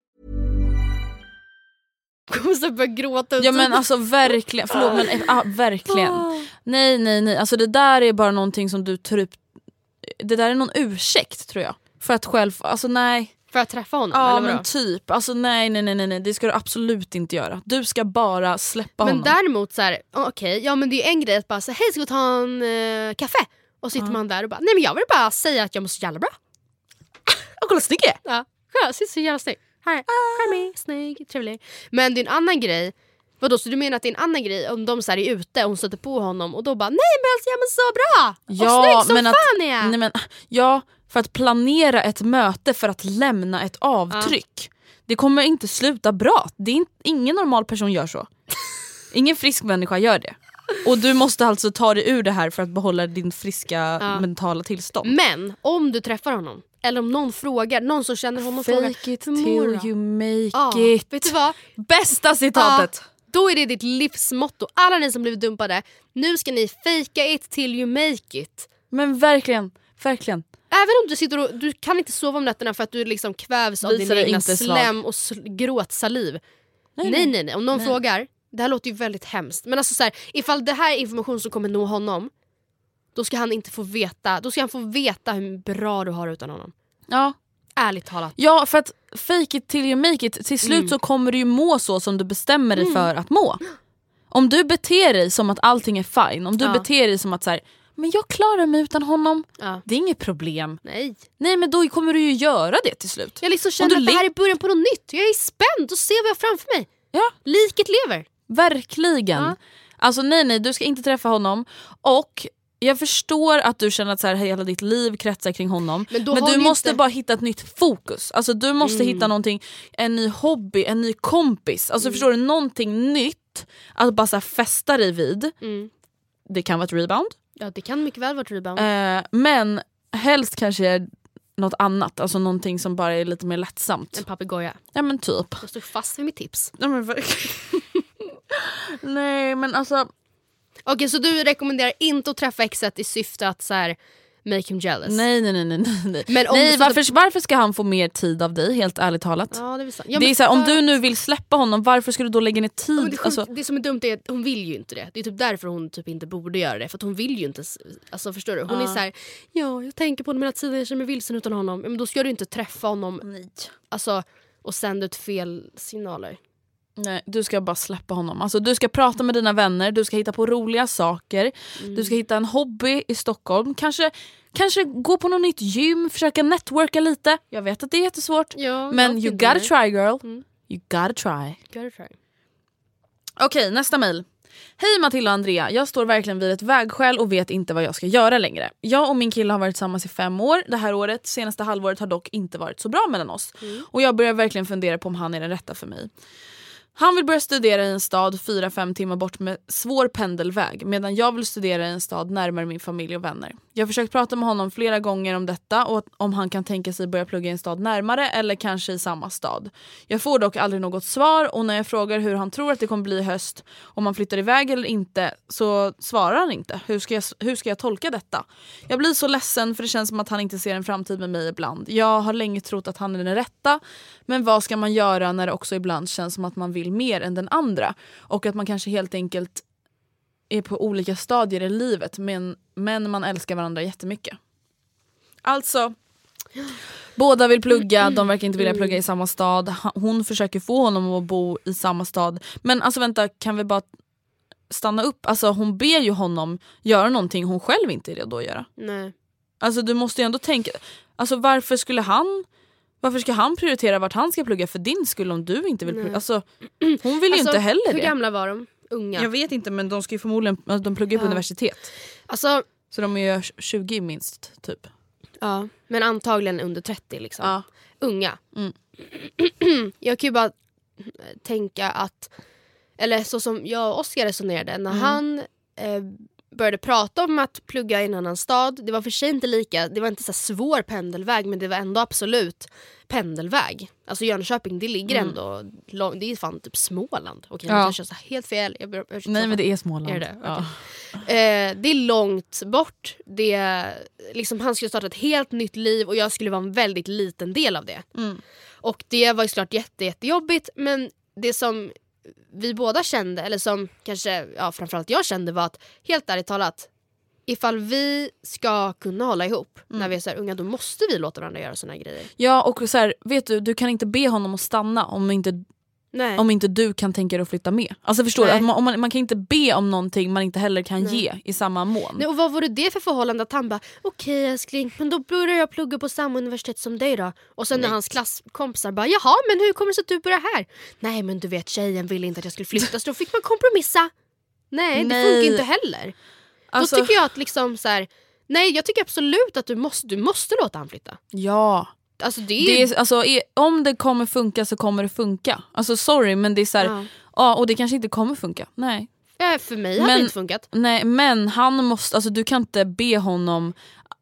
<laughs> kommer så börja gråta. Ja men alltså verkligen, förlåt men eh, ah, verkligen. Nej nej nej, alltså det där är bara någonting som du tar upp, det där är någon ursäkt tror jag. För att själv, alltså nej. För att träffa honom? Ja eller vadå? men typ, alltså nej nej nej nej det ska du absolut inte göra. Du ska bara släppa Men honom. däremot så här, okej, ja men det är en grej att bara säga hej ska vi ta en eh, kaffe? Och sitter man där och bara, nej men jag vill bara säga att jag mår så jävla bra. <laughs> Och kolla snygg jag är. Ja, <laughs> jag ser så jävla snygg. Här, charmig, snygg, trevlig. Men det är en annan grej. Vadå, så du menar att det är en annan grej om de så här är ute och hon stöter på honom och då bara nej men alltså jag mår så bra! och snygg som men att, fan är jag! nej, men, ja, för att planera ett möte för att lämna ett avtryck. Det kommer inte sluta bra. Det är in, ingen normal person gör så. <laughs> Ingen frisk människa gör det. Och du måste alltså ta dig ur det här för att behålla din friska mentala tillstånd. Men om du träffar honom, eller om någon frågar, någon som känner honom frågar Fake it "Hur mår till du?" you make Ja, it. Vet du vad? Bästa citatet! Då är det ditt livsmotto. Alla ni som blivit dumpade, nu ska ni fake it till you make it. Men verkligen, verkligen. Även om du sitter och du kan inte sova om nätterna för att du liksom kvävs av Visa din egna slem och sl- gråtsaliv. Nej nej nej, om någon frågar, det här låter ju väldigt hemskt men alltså så här, ifall det här är information som kommer nå honom då ska han inte få veta, då ska han få veta hur bra du har utan honom. Ja. Ärligt talat. ja, för att fake it till you make it, till slut Mm. så kommer du ju må så som du bestämmer dig för att må. Om du beter dig som att allting är fine, om du Ja. beter dig som att så här, men jag klarar mig utan honom, Ja. det är inget problem. Nej. Nej men då kommer du ju göra det till slut. Jag liksom Om känner att det här är början på något nytt. Jag är spänd och ser vad jag har framför mig. Ja, Liket lever. Verkligen. Ja. Alltså nej nej, du ska inte träffa honom. Och jag förstår att du känner att så här, hela ditt liv kretsar kring honom. Men Men, du måste inte- bara hitta ett nytt fokus. Alltså du måste Mm. hitta någonting, en ny hobby, en ny kompis. Alltså Mm. förstår du, någonting nytt att bara så här, fästa dig vid. Mm. Det kan vara ett rebound. Ja det kan mycket väl vara ett rebound. Eh, men helst kanske något annat, alltså någonting som bara är lite mer lättsamt. En papegoja. Ja men typ. Jag står fast vid mitt tips. Ja, men verkligen. Nej men alltså, Okej så du rekommenderar inte att träffa exet i syfte att så här, make him jealous? nej nej nej nej. nej. Men om nej du- varför, varför ska han få mer tid av dig helt ärligt talat? Ja, det är. Ja, det är så här, om för- du nu vill släppa honom, varför ska du då lägga ner tid? Ja, det, är sjukt, alltså, det som är dumt är att hon vill ju inte det. Det är typ därför hon typ inte borde göra det. För att hon vill ju inte... Alltså förstår du? Hon är Ja. så här, ja jag tänker på honom hela tiden, jag känner mig vilsen utan honom. Men då ska du inte träffa honom nej. alltså, och sända ut fel signaler. Nej, du ska bara släppa honom. Alltså, du ska prata med dina vänner, du ska hitta på roliga saker. Du ska hitta en hobby i Stockholm. Kanske, kanske gå på något nytt gym, försöka networka lite. Jag vet att det är jättesvårt. Ja, men you gotta det. try girl. Mm. You gotta try. Gotta try. Okej, nästa mail. Hej Matilda och Andrea, jag står verkligen vid ett vägskäl och vet inte vad jag ska göra längre. Jag och min kille har varit tillsammans i fem år. Det här året, senaste halvåret har dock inte varit så bra mellan oss. Och jag börjar verkligen fundera på om han är den rätta för mig. Han vill börja studera i en stad 4-5 timmar bort med svår pendelväg medan jag vill studera i en stad närmare min familj och vänner. Jag har försökt prata med honom flera gånger om detta och om han kan tänka sig börja plugga i en stad närmare eller kanske i samma stad. Jag får dock aldrig något svar och när jag frågar hur han tror att det kommer bli i höst, om han flyttar iväg eller inte, så svarar han inte. Hur ska, jag, hur ska jag tolka detta? Jag blir så ledsen för det känns som att han inte ser en framtid med mig ibland. Jag har länge trott att han är den rätta, men vad ska man göra när det också ibland känns som att man vill mer än den andra? Och att man kanske helt enkelt är på olika stadier i livet men, men man älskar varandra jättemycket. Alltså, båda vill plugga, de verkar inte vilja plugga i samma stad. Hon försöker få honom att bo i samma stad. Men alltså vänta, kan vi bara stanna upp? Alltså hon ber ju honom göra någonting hon själv inte är redo att göra. Nej. Alltså du måste ju ändå tänka, alltså varför skulle han varför ska han prioritera vart han ska plugga för din skull om du inte vill plugga? Alltså, hon vill ju Alltså, inte heller Hur det. gamla var de? Unga? Jag vet inte men de ska ju förmodligen, alltså, de pluggar ju på Ja. universitet. Alltså, Så de är ju 20 minst typ. ja. Men antagligen under 30 liksom. Ja. Unga. Mm. <clears throat> jag kan ju bara tänka att, eller så som jag och Oskar resonerade, när Mm. han eh, började prata om att plugga i en annan stad, det var för sig inte lika, det var inte så svår pendelväg men det var ändå absolut pendelväg. Alltså Jönköping det ligger ändå, lång, det är fan typ Småland. Okej Mm. Ja. jag sa helt fel. Jag, ber- jag, Nej men det är Småland. Är det? Ja. Eh, det är långt bort. Det liksom, han skulle starta ett helt nytt liv och jag skulle vara en väldigt liten del av det. Mm. Och det var ju såklart jätte, jättejobbigt men det som vi båda kände, eller som kanske ja, framförallt jag kände var att helt ärligt talat ifall vi ska kunna hålla ihop Mm. när vi är så unga då måste vi låta varandra göra såna här grejer. Ja och så här, vet du, du kan inte be honom att stanna om inte, Nej. om inte du kan tänka dig att flytta med. Alltså förstår du? Att man, man, man kan inte be om någonting man inte heller kan Nej. ge i samma mån. Nej, och vad vore det för förhållande att han bara okej älskling men då börjar jag plugga på samma universitet som dig då. Och sen när hans klasskompisar bara jaha men hur kommer det sig att du börjar här? Nej men du vet tjejen ville inte att jag skulle flytta så då fick man kompromissa. Nej, det funkar inte heller. Alltså, Då tycker jag att liksom så här, nej jag tycker absolut att du måste, du måste låta han flytta. Ja. Alltså det är, Det är, alltså, om det kommer funka så kommer det funka. Alltså sorry men det är så här, Ja. ja. och det kanske inte kommer funka. Nej. ja, för mig hade Men- det inte funkat. Nej men han måste, alltså du kan inte be honom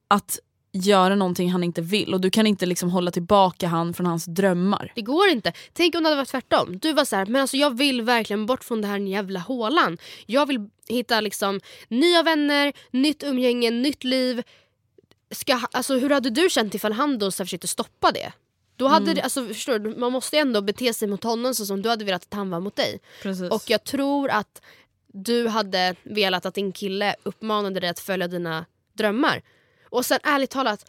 att göra någonting han inte vill och du kan inte liksom hålla tillbaka han från hans drömmar. Det går inte. Tänk om det hade varit tvärtom. Du var så här, men alltså jag vill verkligen bort från den här jävla hålan. Jag vill hitta liksom nya vänner, nytt umgänge, nytt liv. Ska, alltså, hur hade du känt ifall han då försökte stoppa det? Då hade det, alltså, förstår du, man måste ändå bete sig mot honom så som du hade velat att han var mot dig. Precis. Och jag tror att du hade velat att din kille uppmanade dig att följa dina drömmar. Och sen ärligt talat,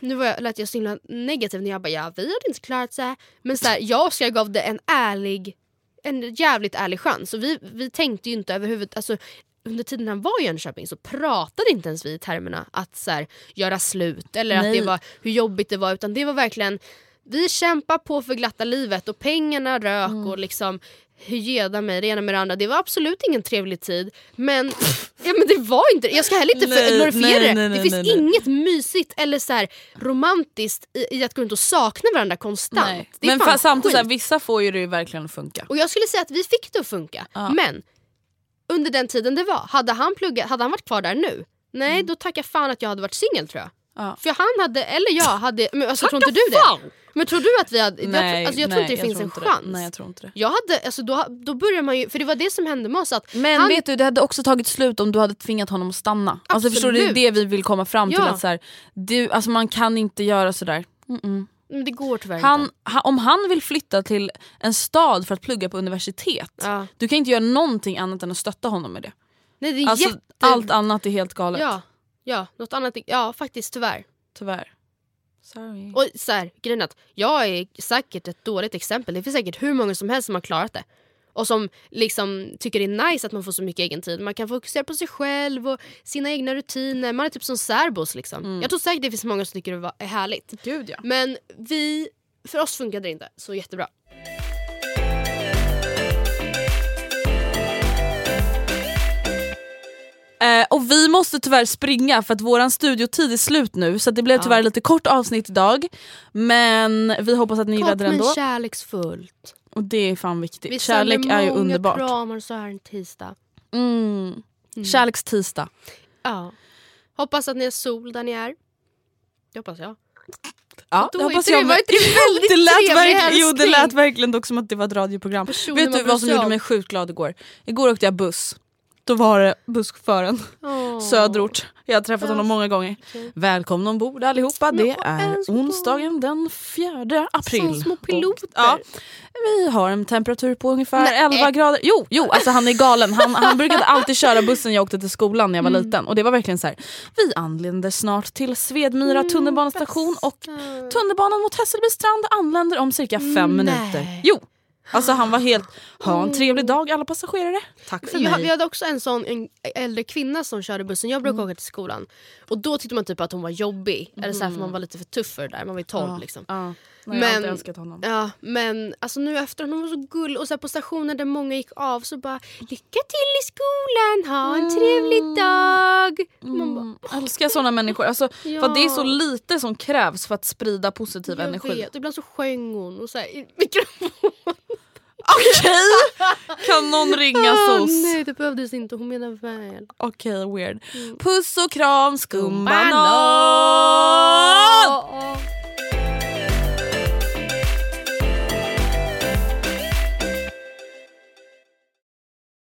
nu var jag, lät jag så himla negativ när jag bara ja vi hade inte klarat så här. Men så här, jag och Oskar gav det en ärlig, en jävligt ärlig chans. Och vi, vi tänkte ju inte överhuvudtaget, alltså under tiden han var i Jönköping så pratade inte ens vi i termerna att så här, göra slut eller att det var hur jobbigt det var utan det var verkligen vi kämpar på för glatta livet och pengarna rök Mm. och liksom göda mig det ena med det andra. Det var absolut ingen trevlig tid men, ja, men det var inte Jag ska heller inte Nej, glorifiera nej, det. nej, det finns inget mysigt eller så här romantiskt i, i att gå runt och sakna varandra konstant. Men samtidigt, så här, vissa får ju det verkligen att funka. Och jag skulle säga att vi fick det att funka. Ja. Men under den tiden det var, hade han pluggat, hade han varit kvar där nu? Nej, Mm. då tackar fan att jag hade varit singel tror jag. Ja. För han hade, eller jag hade, men alltså, tror inte du det? fan! Men tror du att vi hade, jag, Nej, tror- alltså, jag nej, tror inte det finns en chans. Nej jag tror inte det. Jag hade, alltså, då, då börjar man ju, för det var det som hände med oss att Men han, vet du, det hade också tagit slut om du hade tvingat honom att stanna. Alltså förstår du, det är Absolut. det vi vill komma fram till. Ja. Att så här, du, alltså man kan inte göra sådär. Mm-mm. Men det går tyvärr Han, inte. om han vill flytta till en stad för att plugga på universitet, Ja. du kan inte göra någonting annat än att stötta honom med det. Nej det är Alltså, jätte... Allt annat är helt galet. ja, ja, något annat, ja faktiskt tyvärr. Tyvärr. Sorry. Och så här, grejen är att jag är säkert ett dåligt exempel. Det finns säkert hur många som helst som har klarat det. Och som liksom tycker det är nice att man får så mycket egen tid. Man kan fokusera på sig själv och sina egna rutiner. Man är typ som särbos liksom. Jag tror säkert det finns många som tycker det är härligt. Gud ja. Men vi, för oss funkade det inte så jättebra. Eh, och vi måste tyvärr springa för att våran studiotid är slut nu så det blev tyvärr lite kort avsnitt idag. Men vi hoppas att ni Kort gillade det men ändå. kärleksfullt. Och det är fan viktigt. Vi Kärlek sänder är ju många underbart. kramar så här en tisdag. Mm. Kärlekstisdag. Ja. Hoppas att ni har sol där ni är. Det hoppas jag. Ja, det hoppas det- jag var med. inte det väldigt det lät verkligen, Jo det lät verkligen dock som att det var ett radioprogram. Personer Vet du vad som gjorde mig sjukt glad igår? Igår åkte jag buss. Då var det busschauffören, Åh. Söderort. Jag har träffat honom många gånger. Välkomna ombord allihopa. Det är onsdagen den 4 april. Som små piloter. Ja, vi har en temperatur på ungefär Nej. 11 grader. Jo, jo alltså han är galen. Han, han brukade alltid köra bussen jag åkte till skolan när jag var Mm. liten. Och det var verkligen så här. Vi anländer snart till Svedmyra Mm, tunnelbanestation och tunnelbanan mot Hässelby strand anländer om cirka fem Nej. minuter. Jo! Alltså han var helt, ha en trevlig dag alla passagerare. Tack för Jag, mig. vi hade också en sån en äldre kvinna som körde bussen. Jag brukade åka till skolan. Och då tyckte man typ att hon var jobbig. Eller så här, för man var lite för tuff för det där. Man var ju 12 liksom. Ja. Nej, jag har Men- alltid älskat honom. Ja, men alltså nu efter hon var så gull och så på stationer där många gick av så bara lycka till i skolan, ha en trevlig dag. Man bara, Mm, älskar såna människor. Alltså, Ja. för det är så lite som krävs för att sprida positiv jag energi. vet, ibland så sjöng hon och så här, i mikrofon. Okej! Kan någon ringa Åh, SOS? nej det behövdes inte, hon menar väl. Okej, weird. Mm. Puss och kram, skumbanan!